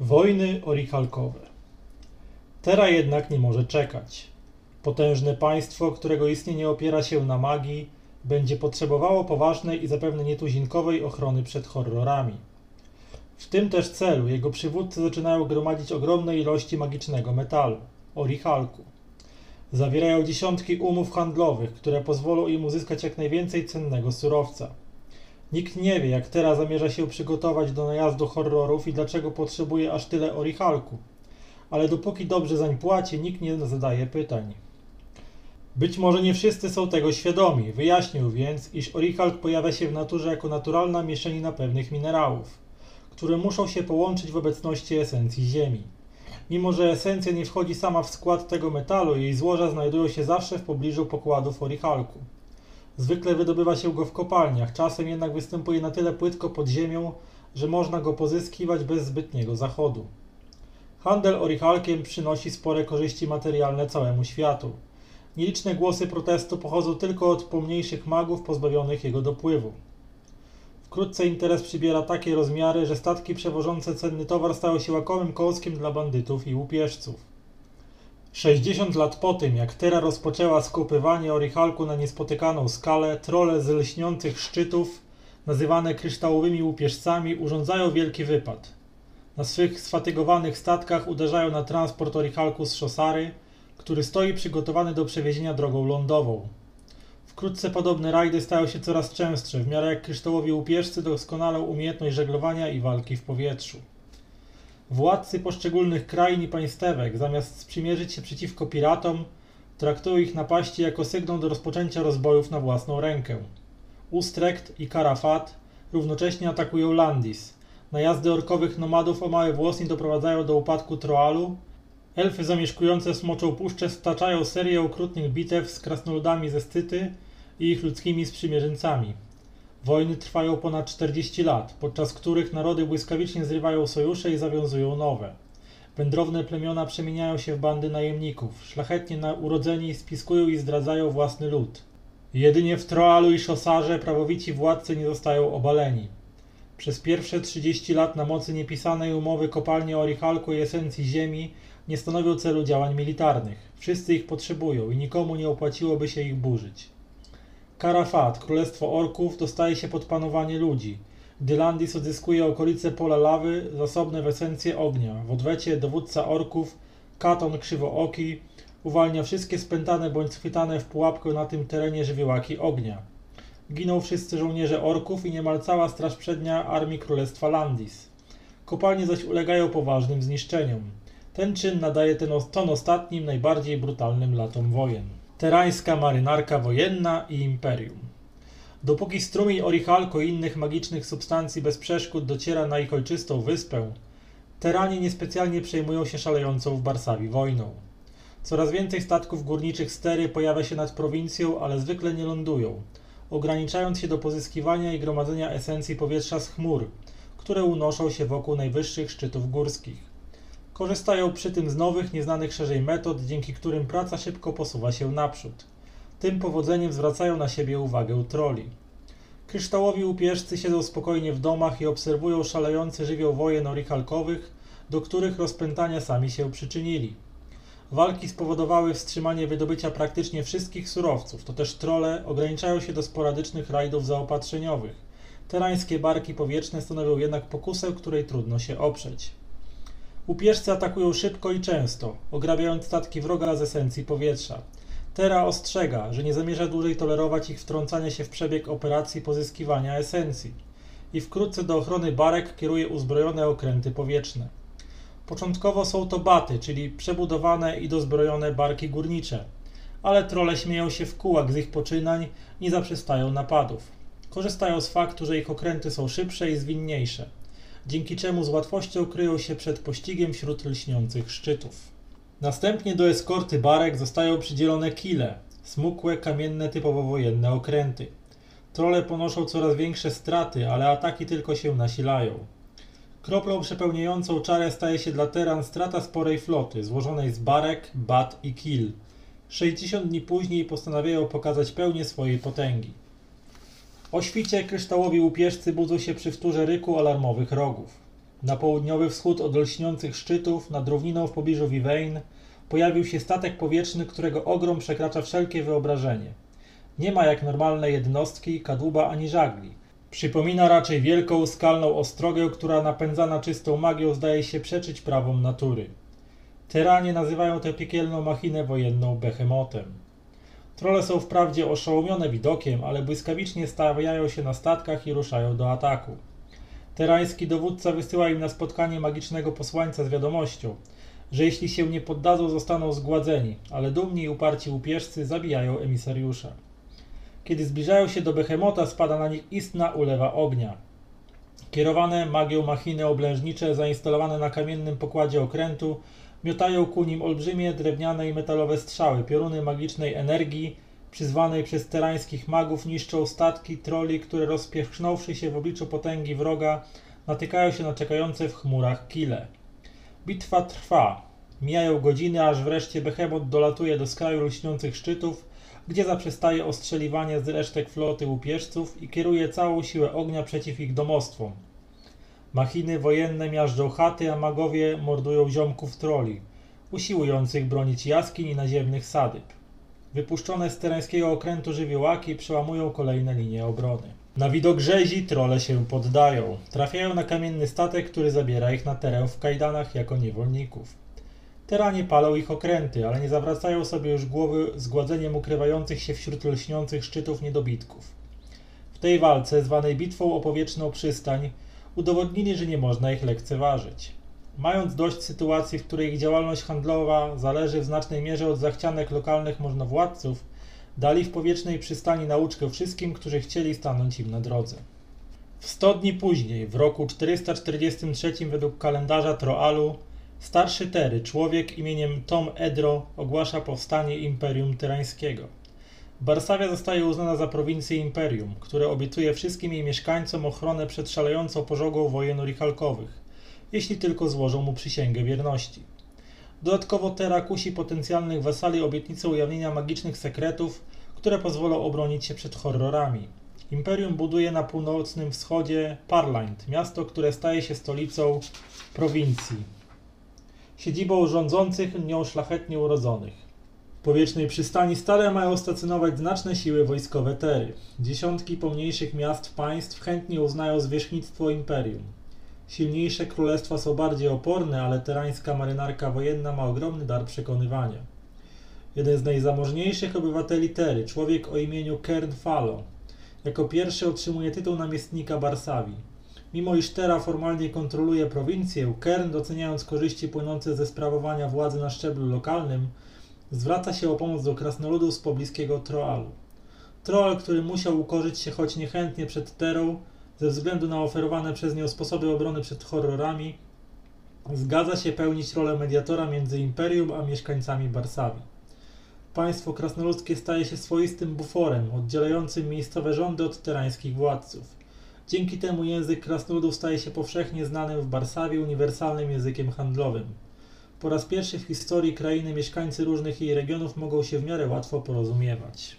Wojny orichalkowe. Tera jednak nie może czekać. Potężne państwo, którego istnienie opiera się na magii, będzie potrzebowało poważnej i zapewne nietuzinkowej ochrony przed horrorami. W tym też celu jego przywódcy zaczynają gromadzić ogromne ilości magicznego metalu orichalku. Zawierają dziesiątki umów handlowych, które pozwolą im uzyskać jak najwięcej cennego surowca. Nikt nie wie, jak teraz zamierza się przygotować do najazdu horrorów i dlaczego potrzebuje aż tyle orichalku. Ale dopóki dobrze zań płaci, nikt nie zadaje pytań. Być może nie wszyscy są tego świadomi. Wyjaśnił więc, iż orichalk pojawia się w naturze jako naturalna mieszanina pewnych minerałów, które muszą się połączyć w obecności esencji Ziemi. Mimo, że esencja nie wchodzi sama w skład tego metalu, jej złoża znajdują się zawsze w pobliżu pokładów orichalku. Zwykle wydobywa się go w kopalniach, czasem jednak występuje na tyle płytko pod ziemią, że można go pozyskiwać bez zbytniego zachodu. Handel orichalkiem przynosi spore korzyści materialne całemu światu. Nieliczne głosy protestu pochodzą tylko od pomniejszych magów pozbawionych jego dopływu. Wkrótce interes przybiera takie rozmiary, że statki przewożące cenny towar stały się łakomym kołskiem dla bandytów i łupieżców. 60 lat po tym, jak Tera rozpoczęła skopywanie orichalku na niespotykaną skalę, trole z lśniących szczytów, nazywane kryształowymi łupieżcami, urządzają wielki wypad. Na swych sfatygowanych statkach uderzają na transport orichalku z Szosary, który stoi przygotowany do przewiezienia drogą lądową. Wkrótce podobne rajdy stają się coraz częstsze, w miarę jak kryształowi łupieżcy doskonalą umiejętność żeglowania i walki w powietrzu. Władcy poszczególnych krain i państewek, zamiast sprzymierzyć się przeciwko piratom, traktują ich napaści jako sygnał do rozpoczęcia rozbojów na własną rękę. Ustrecht i Karafat równocześnie atakują Landis. Najazdy orkowych nomadów o mały włos nie doprowadzają do upadku Troalu. Elfy zamieszkujące Smoczą Puszczę staczają serię okrutnych bitew z krasnoludami ze Scyty i ich ludzkimi sprzymierzeńcami. Wojny trwają ponad 40 lat, podczas których narody błyskawicznie zrywają sojusze i zawiązują nowe. Wędrowne plemiona przemieniają się w bandy najemników, szlachetnie na urodzeni spiskują i zdradzają własny lud. Jedynie w Troalu i Szosarze prawowici władcy nie zostają obaleni. Przez pierwsze 30 lat na mocy niepisanej umowy kopalnie Orichalku i esencji ziemi nie stanowią celu działań militarnych. Wszyscy ich potrzebują i nikomu nie opłaciłoby się ich burzyć. Karafat, królestwo orków, dostaje się pod panowanie ludzi. Gdy Landis odzyskuje okolice pola lawy, zasobne w esencję ognia. W odwecie dowódca orków, Katon Krzywooki, uwalnia wszystkie spętane bądź schwytane w pułapkę na tym terenie żywiołaki ognia. Giną wszyscy żołnierze orków i niemal cała straż przednia armii królestwa Landis. Kopalnie zaś ulegają poważnym zniszczeniom. Ten czyn nadaje ten ton ostatnim, najbardziej brutalnym latom wojen. Terańska marynarka wojenna i imperium. Dopóki strumień orichalko i innych magicznych substancji bez przeszkód dociera na ich ojczystą wyspę, teranie niespecjalnie przejmują się szalejącą w Barsawi wojną. Coraz więcej statków górniczych stery pojawia się nad prowincją, ale zwykle nie lądują, ograniczając się do pozyskiwania i gromadzenia esencji powietrza z chmur, które unoszą się wokół najwyższych szczytów górskich. Korzystają przy tym z nowych, nieznanych szerzej metod, dzięki którym praca szybko posuwa się naprzód. Tym powodzeniem zwracają na siebie uwagę troli. Kryształowi upieżcy siedzą spokojnie w domach i obserwują szalejący żywioł wojen orichalkowych, do których rozpętania sami się przyczynili. Walki spowodowały wstrzymanie wydobycia praktycznie wszystkich surowców, to też trole ograniczają się do sporadycznych rajdów zaopatrzeniowych. Terańskie barki powietrzne stanowią jednak pokusę, której trudno się oprzeć. Upieżcy atakują szybko i często, ograbiając statki wroga z esencji powietrza. Tera ostrzega, że nie zamierza dłużej tolerować ich wtrącania się w przebieg operacji pozyskiwania esencji i wkrótce do ochrony barek kieruje uzbrojone okręty powietrzne. Początkowo są to baty, czyli przebudowane i dozbrojone barki górnicze, ale trole śmieją się w kółak z ich poczynań nie zaprzestają napadów. Korzystają z faktu, że ich okręty są szybsze i zwinniejsze dzięki czemu z łatwością kryją się przed pościgiem wśród lśniących szczytów. Następnie do eskorty barek zostają przydzielone kile, smukłe, kamienne, typowo wojenne okręty. Trole ponoszą coraz większe straty, ale ataki tylko się nasilają. Kroplą przepełniającą czarę staje się dla Teran strata sporej floty, złożonej z barek, bat i kil. 60 dni później postanawiają pokazać pełnię swojej potęgi. O świcie kryształowi łupieżcy budzą się przy wtórze ryku alarmowych rogów. Na południowy wschód od lśniących szczytów, nad równiną w pobliżu Vivein, pojawił się statek powietrzny, którego ogrom przekracza wszelkie wyobrażenie. Nie ma jak normalnej jednostki, kadłuba ani żagli. Przypomina raczej wielką, skalną ostrogę, która napędzana czystą magią zdaje się przeczyć prawom natury. Teranie nazywają tę piekielną machinę wojenną behemotem. Trole są wprawdzie oszołomione widokiem, ale błyskawicznie stawiają się na statkach i ruszają do ataku. Terański dowódca wysyła im na spotkanie magicznego posłańca z wiadomością, że jeśli się nie poddadzą, zostaną zgładzeni, ale dumni i uparci łupieżcy zabijają emisariusza. Kiedy zbliżają się do Behemota, spada na nich istna ulewa ognia. Kierowane magią machiny oblężnicze zainstalowane na kamiennym pokładzie okrętu miotają ku nim olbrzymie drewniane i metalowe strzały, pioruny magicznej energii, przyzwanej przez terańskich magów, niszczą statki, troli, które rozpierzchnąwszy się w obliczu potęgi wroga, natykają się na czekające w chmurach kile. Bitwa trwa. Mijają godziny, aż wreszcie Behemot dolatuje do skraju lśniących szczytów, gdzie zaprzestaje ostrzeliwanie z resztek floty łupieżców i kieruje całą siłę ognia przeciw ich domostwom. Machiny wojenne miażdżą chaty, a magowie mordują ziomków troli, usiłujących bronić jaskiń i naziemnych sadyb. Wypuszczone z tereńskiego okrętu żywiołaki przełamują kolejne linie obrony. Na widok rzezi trole się poddają. Trafiają na kamienny statek, który zabiera ich na teren w kajdanach jako niewolników. Teranie palą ich okręty, ale nie zawracają sobie już głowy zgładzeniem ukrywających się wśród lśniących szczytów niedobitków. W tej walce, zwanej bitwą o powietrzną przystań, udowodnili, że nie można ich lekceważyć. Mając dość sytuacji, w której ich działalność handlowa zależy w znacznej mierze od zachcianek lokalnych możnowładców, dali w powietrznej przystani nauczkę wszystkim, którzy chcieli stanąć im na drodze. W sto dni później, w roku 443 według kalendarza Troalu, starszy Tery, człowiek imieniem Tom Edro, ogłasza powstanie Imperium Tyrańskiego. Barsawia zostaje uznana za prowincję imperium, które obiecuje wszystkim jej mieszkańcom ochronę przed szalejącą pożogą wojen orichalkowych, jeśli tylko złożą mu przysięgę wierności. Dodatkowo Tera kusi potencjalnych wasali obietnicą ujawnienia magicznych sekretów, które pozwolą obronić się przed horrorami. Imperium buduje na północnym wschodzie Parlaint, miasto, które staje się stolicą prowincji, siedzibą rządzących nią szlachetnie urodzonych. Powietrznej przystani stale mają stacjonować znaczne siły wojskowe Tery. Dziesiątki pomniejszych miast państw chętnie uznają zwierzchnictwo imperium. Silniejsze królestwa są bardziej oporne, ale terańska marynarka wojenna ma ogromny dar przekonywania. Jeden z najzamożniejszych obywateli Tery, człowiek o imieniu Kern Falo, jako pierwszy otrzymuje tytuł namiestnika Barsawi. Mimo iż Tera formalnie kontroluje prowincję, Kern, doceniając korzyści płynące ze sprawowania władzy na szczeblu lokalnym, zwraca się o pomoc do krasnoludów z pobliskiego Troalu. Troll, który musiał ukorzyć się choć niechętnie przed Terą, ze względu na oferowane przez nią sposoby obrony przed horrorami, zgadza się pełnić rolę mediatora między Imperium a mieszkańcami Barsawi. Państwo krasnoludzkie staje się swoistym buforem, oddzielającym miejscowe rządy od terańskich władców. Dzięki temu język krasnoludów staje się powszechnie znanym w Barsawie uniwersalnym językiem handlowym. Po raz pierwszy w historii krainy mieszkańcy różnych jej regionów mogą się w miarę łatwo porozumiewać.